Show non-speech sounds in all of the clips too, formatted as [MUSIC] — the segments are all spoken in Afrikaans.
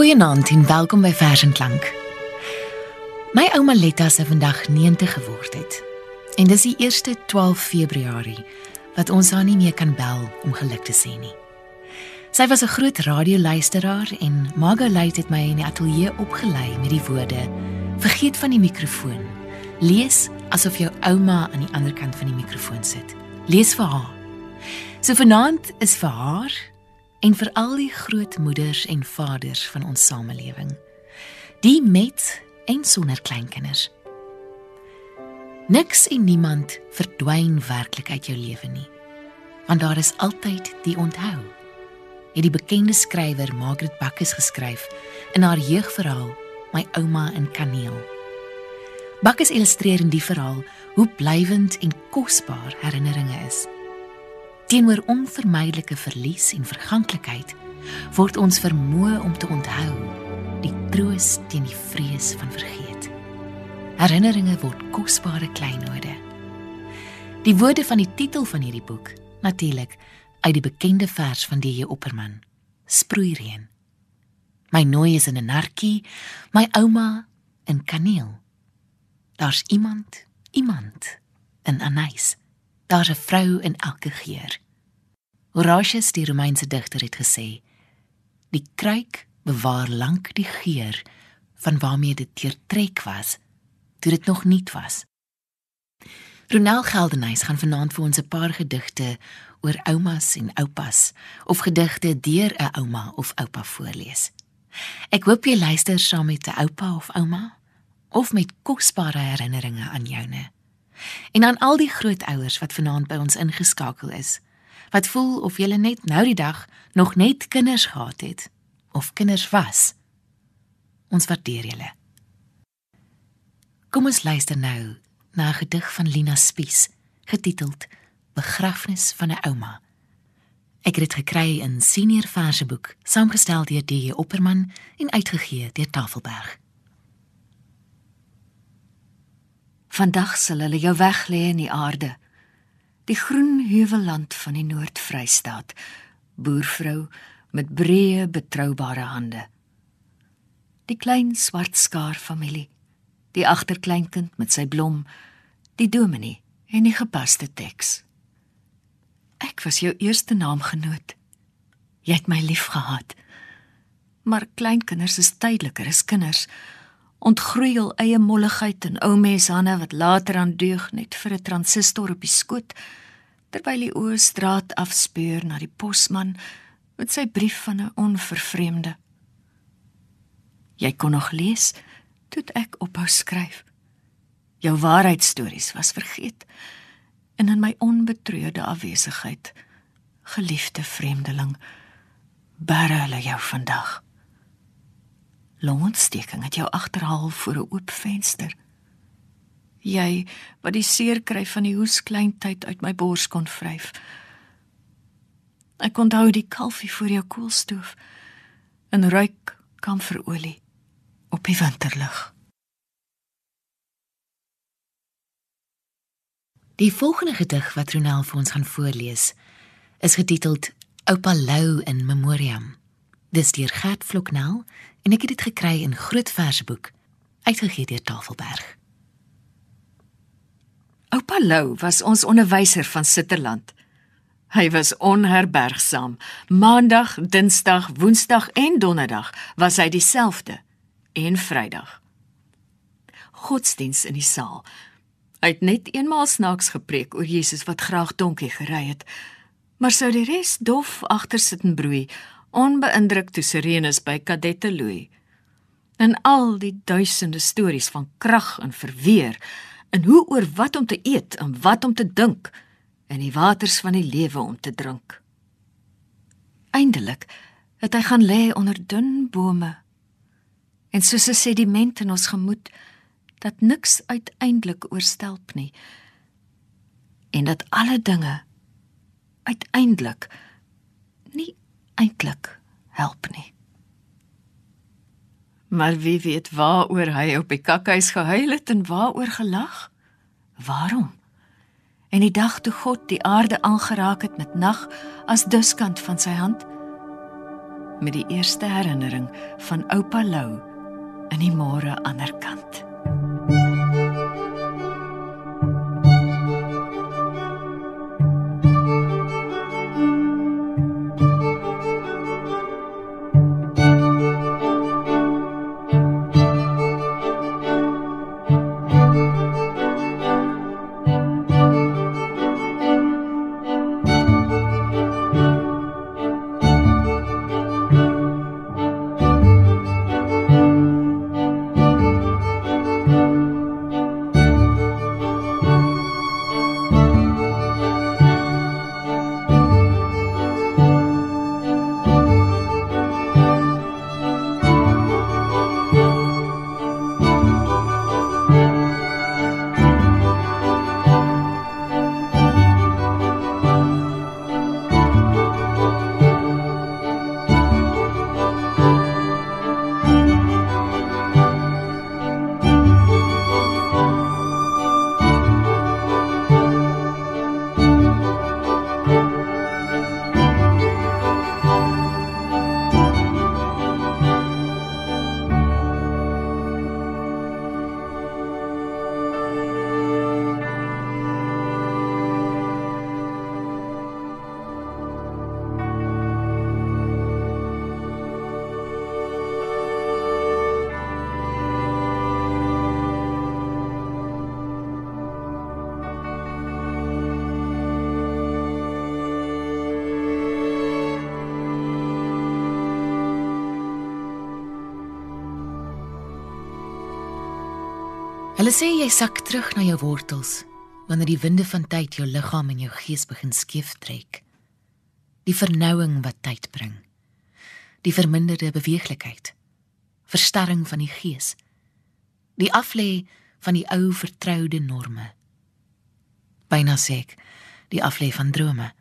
Goeienaand en welkom by Vers en Klank. My ouma Letta se vandag 90 geword het. En dis die eerste 12 Februarie wat ons haar nie meer kan bel om geluk te sê nie. Sy was 'n groot radioluisteraar en Margaret het my in die ateljee opgelei met die woorde: "Vergeet van die mikrofoon. Lees asof jou ouma aan die ander kant van die mikrofoon sit. Lees vir haar." So vanaand is vir haar en vir al die grootmoeders en vaders van ons samelewing. Die met en sonder kleinkinders. Niks en niemand verdwyn werklik uit jou lewe nie. Want daar is altyd die onthou. Het die bekende skrywer Margaret Bakkes geskryf in haar jeugverhaal My ouma in Kaneel. Bakkes illustreer in die verhaal hoe blywend en kosbaar herinneringe is. Teenoor onvermydelike verlies en verganklikheid word ons vermoë om te onthou die troos teen die vrees van vergeet. Herinneringe word kosbare kleinode. Die woorde van die titel van hierdie boek, natuurlik uit die bekende vers van die J. Opperman, Sproeireën. My nooi is in 'n narkie, my ouma in kaneel. Daar's iemand, iemand in anys. Daar's 'n vrou in elke geur. Horatius, die Romeinse digter, het gesê: Die kruik bewaar lank die geur van waarmee dit deurtrek was toe dit nog nuut was. Ronel Geldenhuys gaan vanaand vir ons 'n paar gedigte oor oumas en oupas of gedigte deur 'n ouma of oupa voorlees. Ek hoop jy luister saam met 'n oupa of ouma of met kosbare herinneringe aan joune en aan al die grootouers wat vanaand by ons ingeskakel is. Wat voel of jy net nou die dag nog net kinders gehad het of kinders was. Ons waardeer julle. Kom ons luister nou na 'n gedig van Lina Spies getiteld Begrafnis van 'n ouma. Ek het dit gekry in senior verseboek, saamgestel deur D.J. Opperman en uitgegee deur Tafelberg. Vandag sal hulle jou weglê in die aarde. Die groen heuwelland van die Noord-Vrystaat. Boervrou met breë betroubare hande. Die klein swart skaar familie. Die agterkleinkind met sy blom, die dominee en die gepaste teks. Ek was jou eerste naamgenoot. Jy het my liefgehad. Maar kleinkinders is tydsliker as kinders ontgroei hul eie molligheid in ou mens hande wat later aan deug net vir 'n transistor op die skoot terwyl die oë straat afspeur na die posman met sy brief van 'n onvervreemde. Jy kon nog lees toe ek ophou skryf. Jou waarheidstories was vergeet en in my onbetreurde afwesigheid geliefde vreemdeling bære hulle jou vandag longontsteking het jou agterhaal voor 'n oop venster. Jy wat die seer kry van die hoes kleintyd uit my bors kon vryf. Ek onthou die kalfie voor jou koelstoof en ruik kamferolie op die winterlig. Die volgende gedig wat Ronel vir ons gaan voorlees, is getiteld Oupa Lou in Memoriam. Dis deur Gert Vloknel en ek het dit gekry in groot verseboek uitgegee deur Tafelberg. Oupa Lou was ons onderwyser van Sitterland. Hy was onherbergsaam. Maandag, Dinsdag, Woensdag en Donderdag was hy dieselfde en Vrydag. Godsdiens in die saal. Hy het net eenmaal snaaks gepreek oor Jesus wat graag donkie gery het, maar sou die res dof agter sit en broei onbeïndruk toe Sirenes by Kadette Louis. En al die duisende stories van krag en verweer en hoe oor wat om te eet en wat om te dink en die waters van die lewe om te drink. Eindelik het hy gaan lê onder dun bome en soos 'n sediment in ons gemoed dat niks uiteindelik oorstelp nie en dat alle dinge uiteindelik nie eintlik help nie. Maar wie weet waaroor hy op die kakhuis gehuil het en waaroor gelag? Waarom? En die dag toe God die aarde aangeraak het met nag as duskant van sy hand, met die eerste herinnering van oupa Lou in die môre ander kant. Hulle sê jy sak terug na jou wortels wanneer die winde van tyd jou liggaam en jou gees begin skeef trek. Die vernouing wat tyd bring. Die verminderde beweeglikheid. Verstarring van die gees. Die aflê van die ou vertroude norme. Byna sê ek die aflê van drome.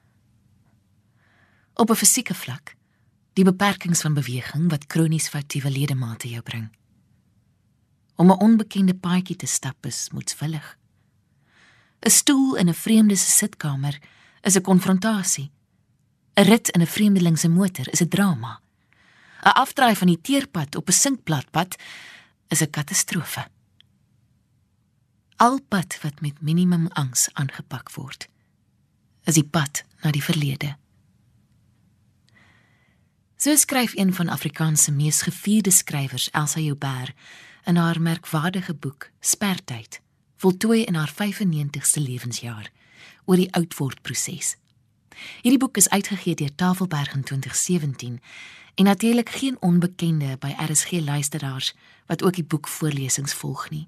Op 'n fisieke vlak, die beperkings van beweging wat kronies foutiewe ledemate jou bring. Om 'n onbekende paadjie te stap is moedswillig. 'n Stoel in 'n vreemde se sitkamer is 'n konfrontasie. 'n Rit in 'n vreemdeling se motor is 'n drama. 'n Afdraai van die teerpad op 'n sinkplatpad is 'n katastrofe. Al pad wat met minimum angs aangepak word, is die pad na die verlede. So skryf een van Afrikaans se mees gevierde skrywers, Elsa Joubert, in haar merkwaardige boek Spertyd, voltooi in haar 95ste lewensjaar oor die oudwordproses. Hierdie boek is uitgegee deur Tafelberg in 2017 en natuurlik geen onbekende by RSG luisteraars wat ook die boek voorlesings volg nie.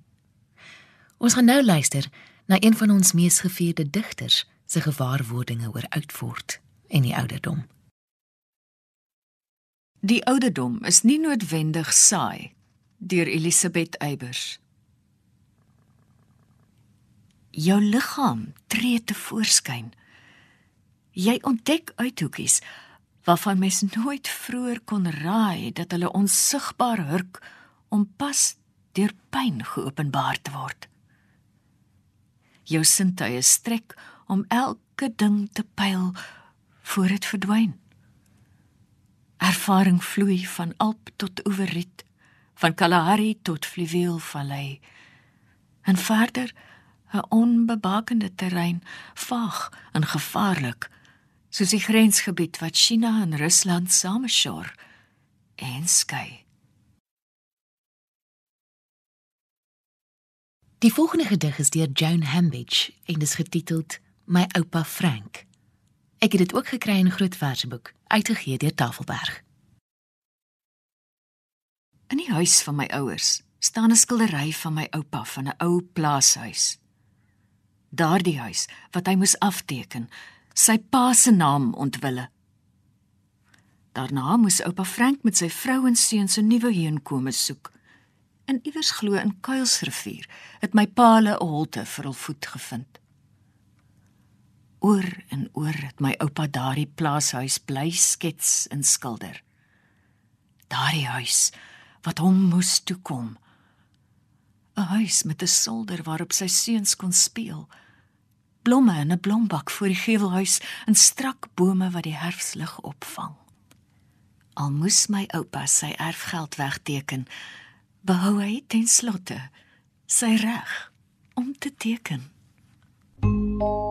Ons gaan nou luister na een van ons mees gevierde digters se gewaarwordinge oor oudword en die ouderdom. Die ouderdom is nie noodwendig saai deur Elisabeth Eybers. Jou liggaam tree te voorskyn. Jy ontdek uithoekies waarvan mens nooit vroeër kon raai dat hulle onsigbaar hurk om pas deur pyn geopenbaar te word. Jou sintuie strek om elke ding te pyl voor dit verdwyn. Ervaring vloei van Alp tot Oeverriet van Kalahari tot Fluweelvallei en verder 'n onbebakende terrein vaag en gevaarlik soos die grensgebied wat China en Rusland sameshoor en skei Die volgende gedig is deur Joan Hambidge en is getiteld My oupa Frank. Ek het dit ook gekry in 'n groot verseboek uitgegee deur Tafelberg. In die huis van my ouers staan 'n skildery van my oupa van 'n ou plaashuis. Daardie huis wat hy moes afteken, sy pa se naam ontwille. Daarna moes oupa Frank met sy vrou en seuns 'n nuwe heenkome soek. En iewers glo in Kuilsrivier het my pa 'n holte vir hul voet gevind. Oor en oor het my oupa daardie plaashuis bly skets en skilder. Daardie huis wat hom moes toekom. 'n Huis met 'n solder waarop sy seuns kon speel. Blomme in 'n blombak voor die gevelhuis en strak bome wat die herfslig opvang. Al moes my oupa sy erfgeld wegteken, behou hy ten slotte sy reg om te teken. Thank you.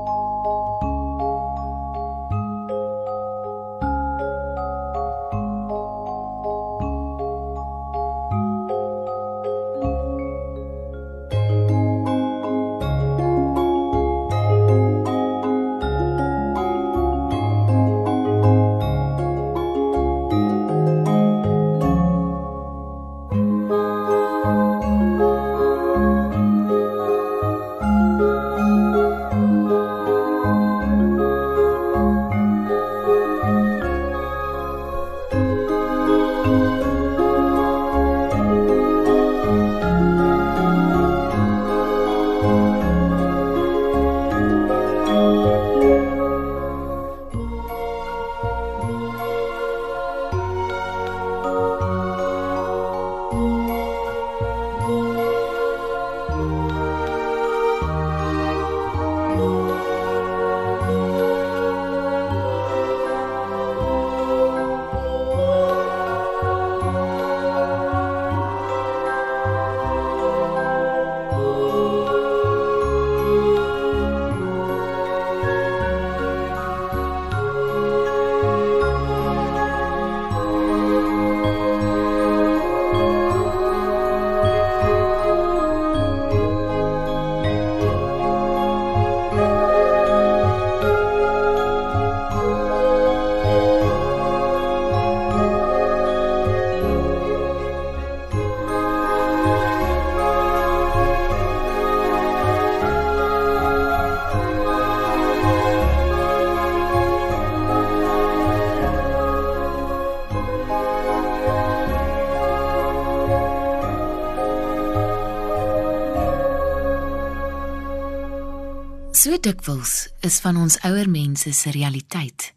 So dikwels is van ons ouer mense se realiteit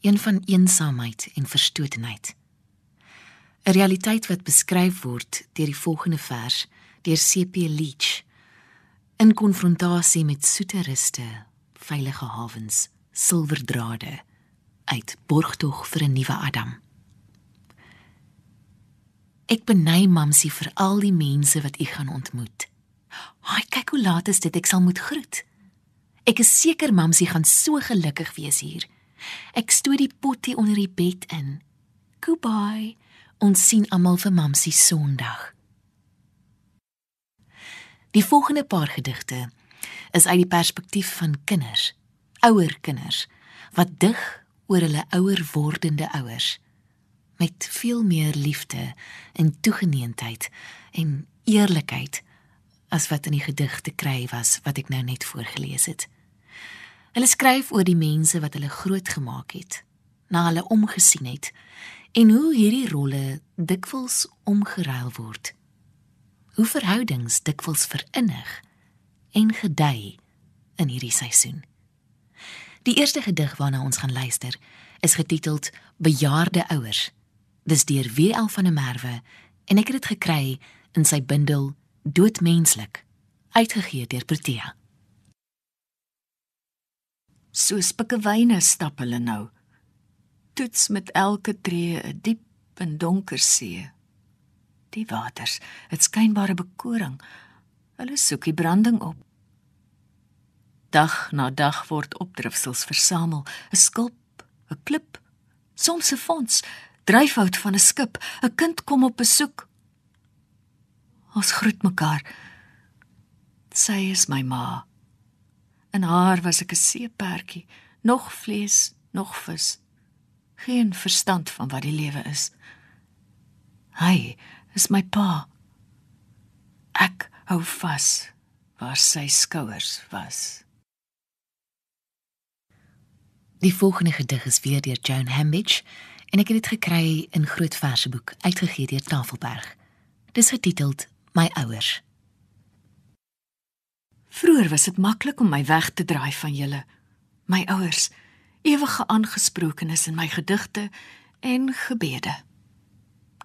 een van eensaamheid en verstotenheid. 'n Realiteit wat beskryf word deur die volgende vers deur CP Leach in konfrontasie met soete ruste, veilige hawens, silwerdrade uit borgtog vir 'n nuwe Adam. Ek beny mamsie vir al die mense wat u gaan ontmoet. Haai, kyk hoe laat is dit, ek sal moet groet. Ek is seker mamsie gaan so gelukkig wees hier. Ek stoot die potjie onder die bed in. Goodbye. Ons sien almal vir mamsie Sondag. Die volgende paar gedigte is uit die perspektief van kinders, ouer kinders wat dig oor hulle ouer wordende ouers met veel meer liefde en toegeneentheid en eerlikheid as wat in die gedigte kry was wat ek nou net voorgeles het. Hulle skryf oor die mense wat hulle grootgemaak het, na hulle omgesien het en hoe hierdie rolle dikwels omgeruil word. Hoe verhoudings dikwels verinnig en gedei in hierdie seisoen. Die eerste gedig waarna ons gaan luister, is getiteld Bejaarde ouers. Dis deur W.L. van der Merwe en ek het dit gekry in sy bundel Doodmenslik, uitgegee deur Protea soos pikkewyne stap hulle nou. Toets met elke tree 'n diep en donker see. Die waters, dit skynbare bekoring. Hulle soek die branding op. Dag na dag word opdrifsels versamel, 'n skulp, 'n klip, soms 'n fonds, dryfhout van 'n skip, 'n kind kom op besoek. Ons groet mekaar. Sy is my ma. In haar was ek 'n seepertjie, nog vlees, nog vis. Geen verstand van wat die lewe is. Hy is my pa. Ek hou vas waar sy skouers was. Die volgende gedig is weer deur Joan Hambidge en ek het dit gekry in groot verseboek uitgegee deur Tafelberg. Dis getiteld My ouers. Vroer was dit maklik om my weg te draai van julle, my ouers, ewige aangesprokenes in my gedigte en gebede.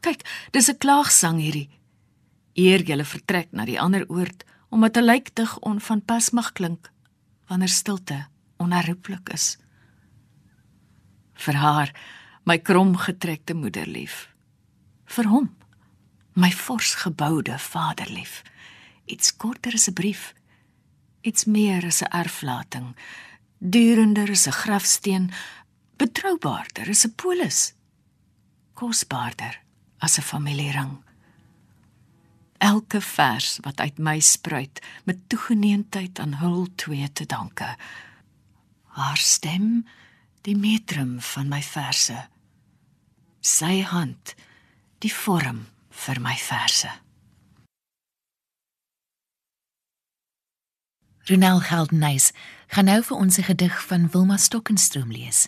Kyk, dis 'n klaagsang hierdie. Eer julle vertrek na die ander oord omdat 'n lijkdig onvanpas mag klink wanneer stilte onherroepelik is. Vir haar my kromgetrekte moeder lief. Vir hom, my vors geboude vader lief. Iets korter as 'n brief, iets meer as 'n erflating, durender as 'n grafsteen, betroubaarder as 'n polis, kosbaarder as 'n familiering. Elke vers wat uit my spruit met toegeneentheid aan hul twee te danke. Haar stem, die metrum van my verse. Sy hand, die vorm vir my verse. Ronel Geldenhuys gaan nou vir ons 'n gedig van Wilma Stokkenstroom lees.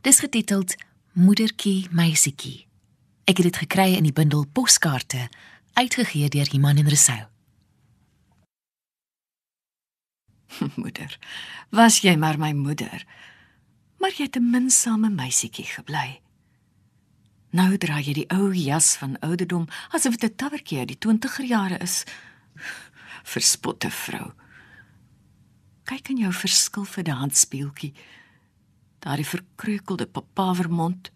Dis getiteld Moedertjie meisietjie. Ek het dit gekry in die bundel Poskaarte uitgegee deur Iman en Resou. [LAUGHS] moeder, was jy maar my moeder. Maar jy het 'n minsame meisietjie gebly. Nou dra jy die ou jas van ouderdom asof dit 'n tawwertjie uit die 20er jare is. [LAUGHS] Verspotte vrou. Kyk in jou verskil vir die handspieeltjie. Daardie verkreukelde papavermond.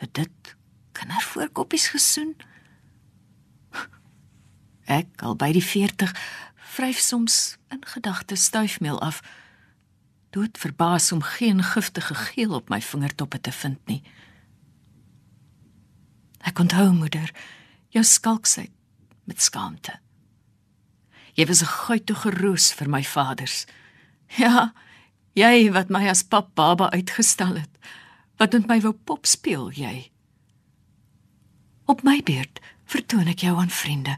Het dit kindervoorkoppies gesoen? Ek al by die 40 vryf soms in gedagte stuifmeel af. Dood verbaas om geen giftige geel op my vingertoppe te vind nie. Ek onthou moeder, jou skalksheid met skaamte. Jy was 'n guitige roos vir my vaders. Ja, jy wat my as pap baba uitgestal het. Wat met my wou pop speel jy? Op my beurt vertoon ek jou aan vriende.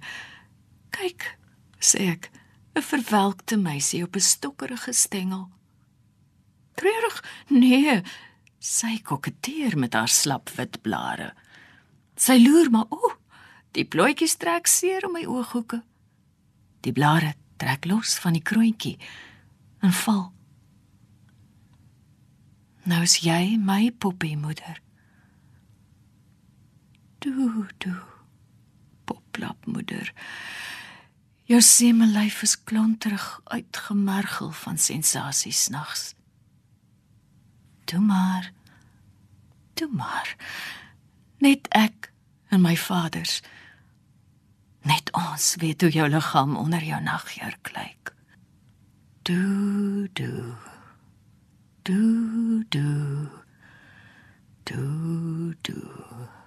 Kyk, sê ek, 'n verwelkte meisie op 'n stokkerige stengel. Treurig? Nee, sy koketteer met haar slap wit blare. Sy loer maar, o, die plooitjies trek seer om my ooghoeke. Die blare trek los van die kroontjie en val. Nou is jy my poppie moeder. Doe, doe. Poplap moeder. Jou semelyf is klonterig uitgemergel van sensasies nags. Toe maar. Toe maar. Net ek en my vaders. Net ons weet hoe jou liggaam onder jou nagjurk lyk. Do do. Do do. Do do.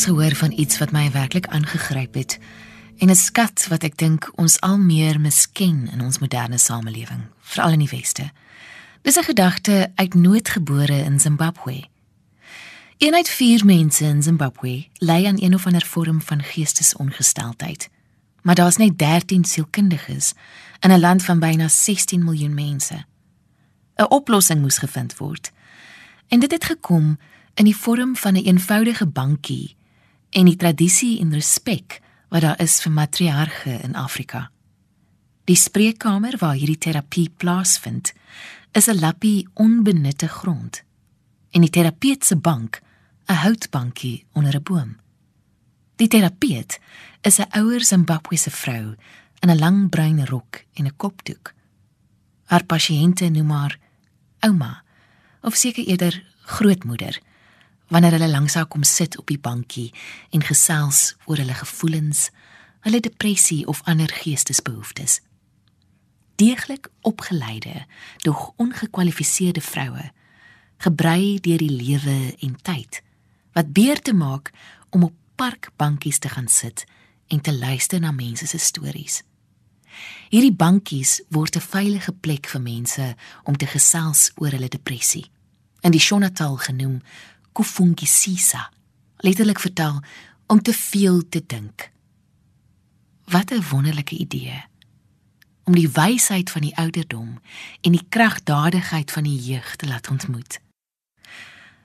Onlangs gehoor van iets wat my werklik aangegryp het en 'n skat wat ek dink ons al meer misken in ons moderne samelewing, veral in die weste. Dis 'n gedagte uit noodgebore in Zimbabwe. Een uit 4 mense in Zimbabwe ly aan een of ander vorm van geestesongesteldheid. Maar daar's net 13 sielkundiges in 'n land van byna 16 miljoen mense. 'n Oplossing moes gevind word. En dit het gekom in die vorm van 'n een eenvoudige bankie en die tradisie en respek wat daar is vir matriarge in Afrika. Die spreekkamer waar hierdie terapie plaasvind, is 'n lappie onbenutte grond. En die terapeut se bank, 'n houtbankie onder 'n boom. Die terapeut is 'n ouer Zimbabwese vrou in 'n lang bruin rok en 'n kopdoek. Haar pasiënte noem haar ouma of seker eerder grootmoeder wanneer hulle langs haar kom sit op die bankie en gesels oor hulle gevoelens, hulle depressie of ander geestesbehoeftes. Deeglik opgeleide, dog ongekwalifiseerde vroue, gebrei deur die lewe en tyd, wat beer te maak om op parkbankies te gaan sit en te luister na mense se stories. Hierdie bankies word 'n veilige plek vir mense om te gesels oor hulle depressie. In die Shona-taal genoem Kufungisiza, letterlik vertaal om te veel te dink. Wat 'n wonderlike idee om die wysheid van die ouderdom en die kragdadigheid van die jeug te laat ontmoet.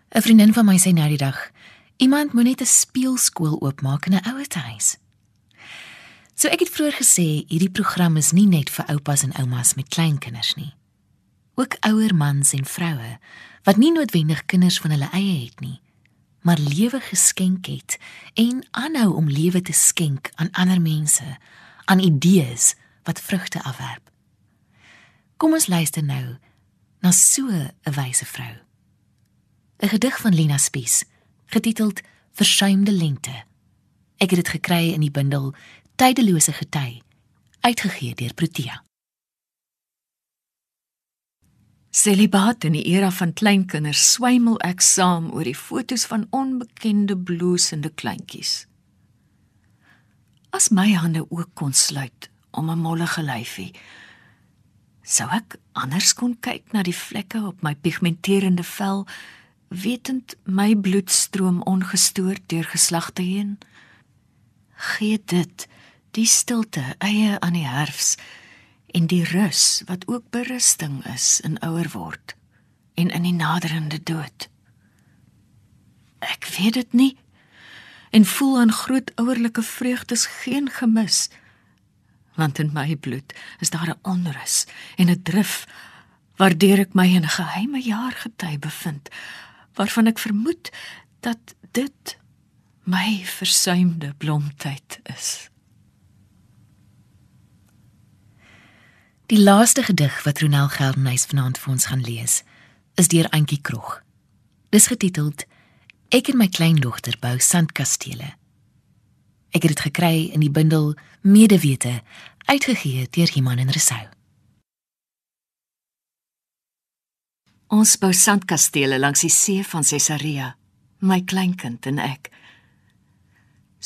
'n Vriendin van my sê nou die dag, iemand moet net 'n speelskool oopmaak in 'n ouerhuis. So ek het vroeër gesê hierdie program is nie net vir oupas en oumas met kleinkinders nie. Ook ouer mans en vroue wat nie noodwendig kinders van hulle eie het nie, maar lewe geskenk het en aanhou om lewe te skenk aan ander mense, aan idees wat vrugte afwerp. Kom ons luister nou na so 'n wyse vrou. 'n Gedig van Lina Spies, getiteld Versuimde lente. Ek het dit gekry in die bundel Tydelose gety, uitgegee deur Protea. Celibaat in die era van kleinkinders swymel ek saam oor die fotos van onbekende bloesende kleintjies. As my hande ook kon sluit om 'n mollige lyfie, sou ek anders kon kyk na die vlekke op my pigmenterende vel, wetend my bloed stroom ongestoord deur geslagte heen. Gee dit die stilte eie aan die herfs en die rus wat ook berusting is in ouer word en in die naderende dood. Ek weet dit nie en voel aan groot ouerlike vreugdes geen gemis want in my bloed is daar 'n onrus en 'n drif waardeur ek my in 'n geheime jaargety bevind waarvan ek vermoed dat dit my versuimde blomtyd is. Die laaste gedig wat Ronel Geldenhuys vanaand vir ons gaan lees, is deur Antjie Krog. Dis getiteld Ek en my kleindogter bou sandkastele. Ek het dit gekry in die bundel Medewete, uitgegee deur Iman en Resou. Ons bou sandkastele langs die see van Caesarea, my kleinkind en ek.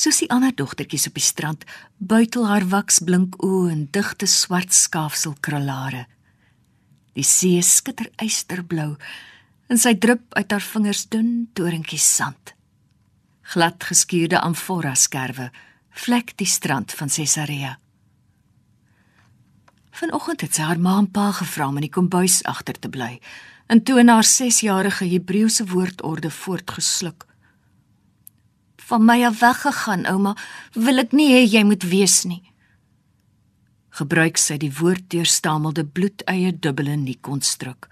Soos die ander dogtertjies op die strand, buitel haar waksblink oë in digte swart skaafsel krulare. Die see skitter eysterblou en sy drup uit haar vingers dun toringkies sand. Glad geskuurde amfora skerwe vlek die strand van Caesarea. Vanoggend het sy haar ma en pa gevra om in die kombuis agter te bly en toe in haar 6-jarige Hebreëse woordorde voortgesluk van my af weggegaan, ouma. Wil ek nie hê jy moet weet nie. Gebruik sy die woord deurstamelde bloedeie dubbele nie konstruk.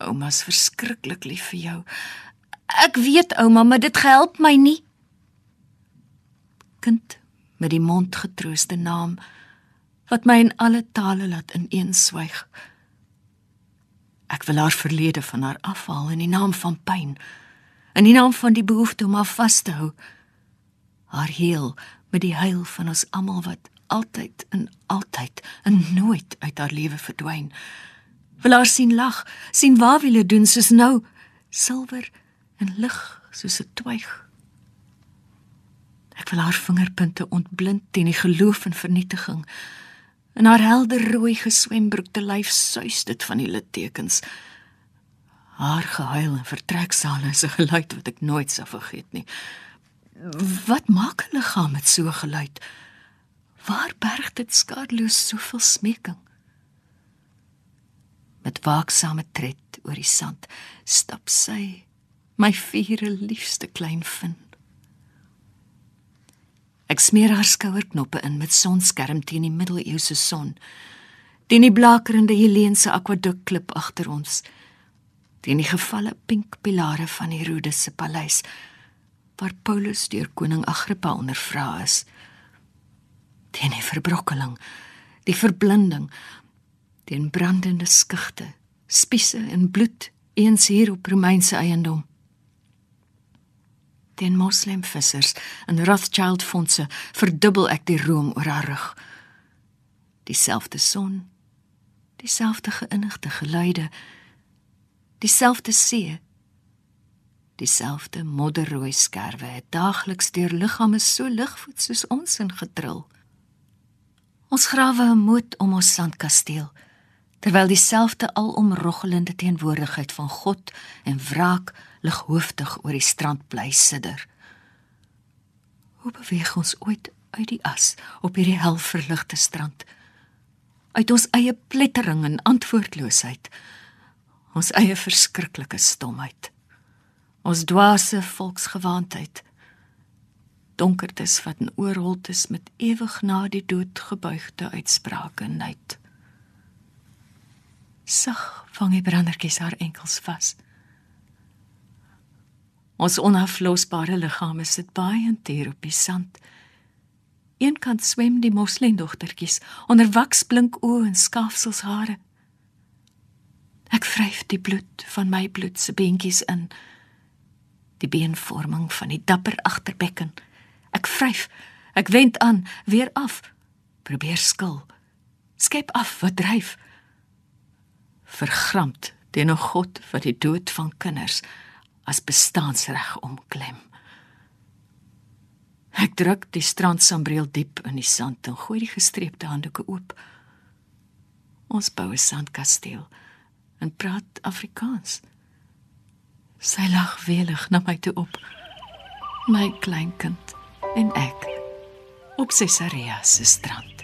Ouma's verskriklik lief vir jou. Ek weet ouma, maar dit help my nie. Kind met die mondgetrooste naam wat my in alle tale laat ineenswyg. Ek wil haar verlede van haar afhaal in die naam van pyn in die naam van die behoefte om haar vas te hou. Haar heel met die heil van ons almal wat altyd en altyd en nooit uit haar lewe verdwyn. Wil haar sien lag sien waar wil doen soos nou silwer en lig soos 'n twyg. Ek wil haar vingerpunte ontblind teen die geloof en vernietiging in haar helder rooi geswembroekte lyf suis dit van die littekens Haar gehuil in vertreksale is 'n geluid wat ek nooit sal vergeet nie. Wat maak 'n liggaam met so 'n geluid? Waar berg dit skadeloos soveel smeking? Met waaksame tred oor die sand stap sy, my viere liefste klein vin. Ek smeer haar skouerknoppe in met sonskerm teen die middeleeuse son. Teen die blakerende Heleense akwaduk klip agter ons teen die gevalle pink pilare van die Rode se paleis waar Paulus deur koning Agrippa ondervra is. Teen die verbrokkeling, die verblinding, teen brandende skugte, spiese en bloed eens hier op Romeinse eiendom. Teen moslimvissers en Rothschild fondse verdubbel ek die room oor haar rug. Dieselfde son, dieselfde geïnigte geluide, dieselfde see dieselfde modderrooi skerwe het daagliks deur liggame so ligvoet soos ons ingetril. Ons grawe 'n moot om ons sandkasteel, terwyl dieselfde alomroggelende teenwoordigheid van God en wraak lighooftig oor die strand bly sidder. Hoe beweeg ons ooit uit die as op hierdie helverligte strand? Uit ons eie plettering en antwoordloosheid, ons eie verskriklike stomheid. Ons dwaase volksgewaandheid. Donkertes wat in oorholtes met ewig na die dood gebuigde uitsprake net sag vang die brandertjies haar enkels vas. Ons onaflosbare liggame sit baie intier op die sand. Eenkant swem die moslendogtertjies onder waksblink oë en skaafsels hare ek vryf die bloed van my bloed se beentjies in die beenvorming van die dapper agterbekken. Ek vryf, ek wend aan, weer af. Probeer skil. Skep af wat dryf. Vergramd teen 'n God wat die dood van kinders as bestaansreg omklem. Ek druk die strandsambreel diep in die sand en gooi die gestreepte handdoeke oop. Ons bou 'n sandkasteel en praat Afrikaans. Sy lag welig na my toe op. My kleinkind en ek op Caesarea se strand.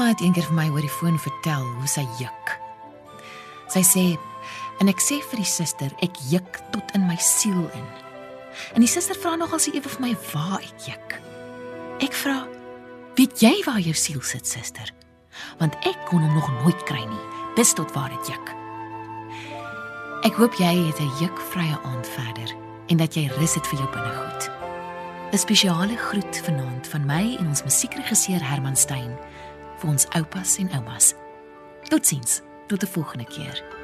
Ouma het eendag vir my oor die foon vertel hoe sy juk. Sy sê en ek sê vir die suster, ek juk tot in my siel in. En die suster vra nogal sy ewe vir my waar ek juk. Ek vra, weet jy waar jou siel sit, suster? Want ek kon hom nog nooit kry nie. Dis tot waar dit juk. Ek hoop jy het 'n jukvrye aand verder en dat jy rus het vir jou binnegoed. 'n Spesiale groet vanaand van my en ons musiekregisseur Herman Stein vir ons oupas en oumas. Totsiens, tot 'n volgende keer.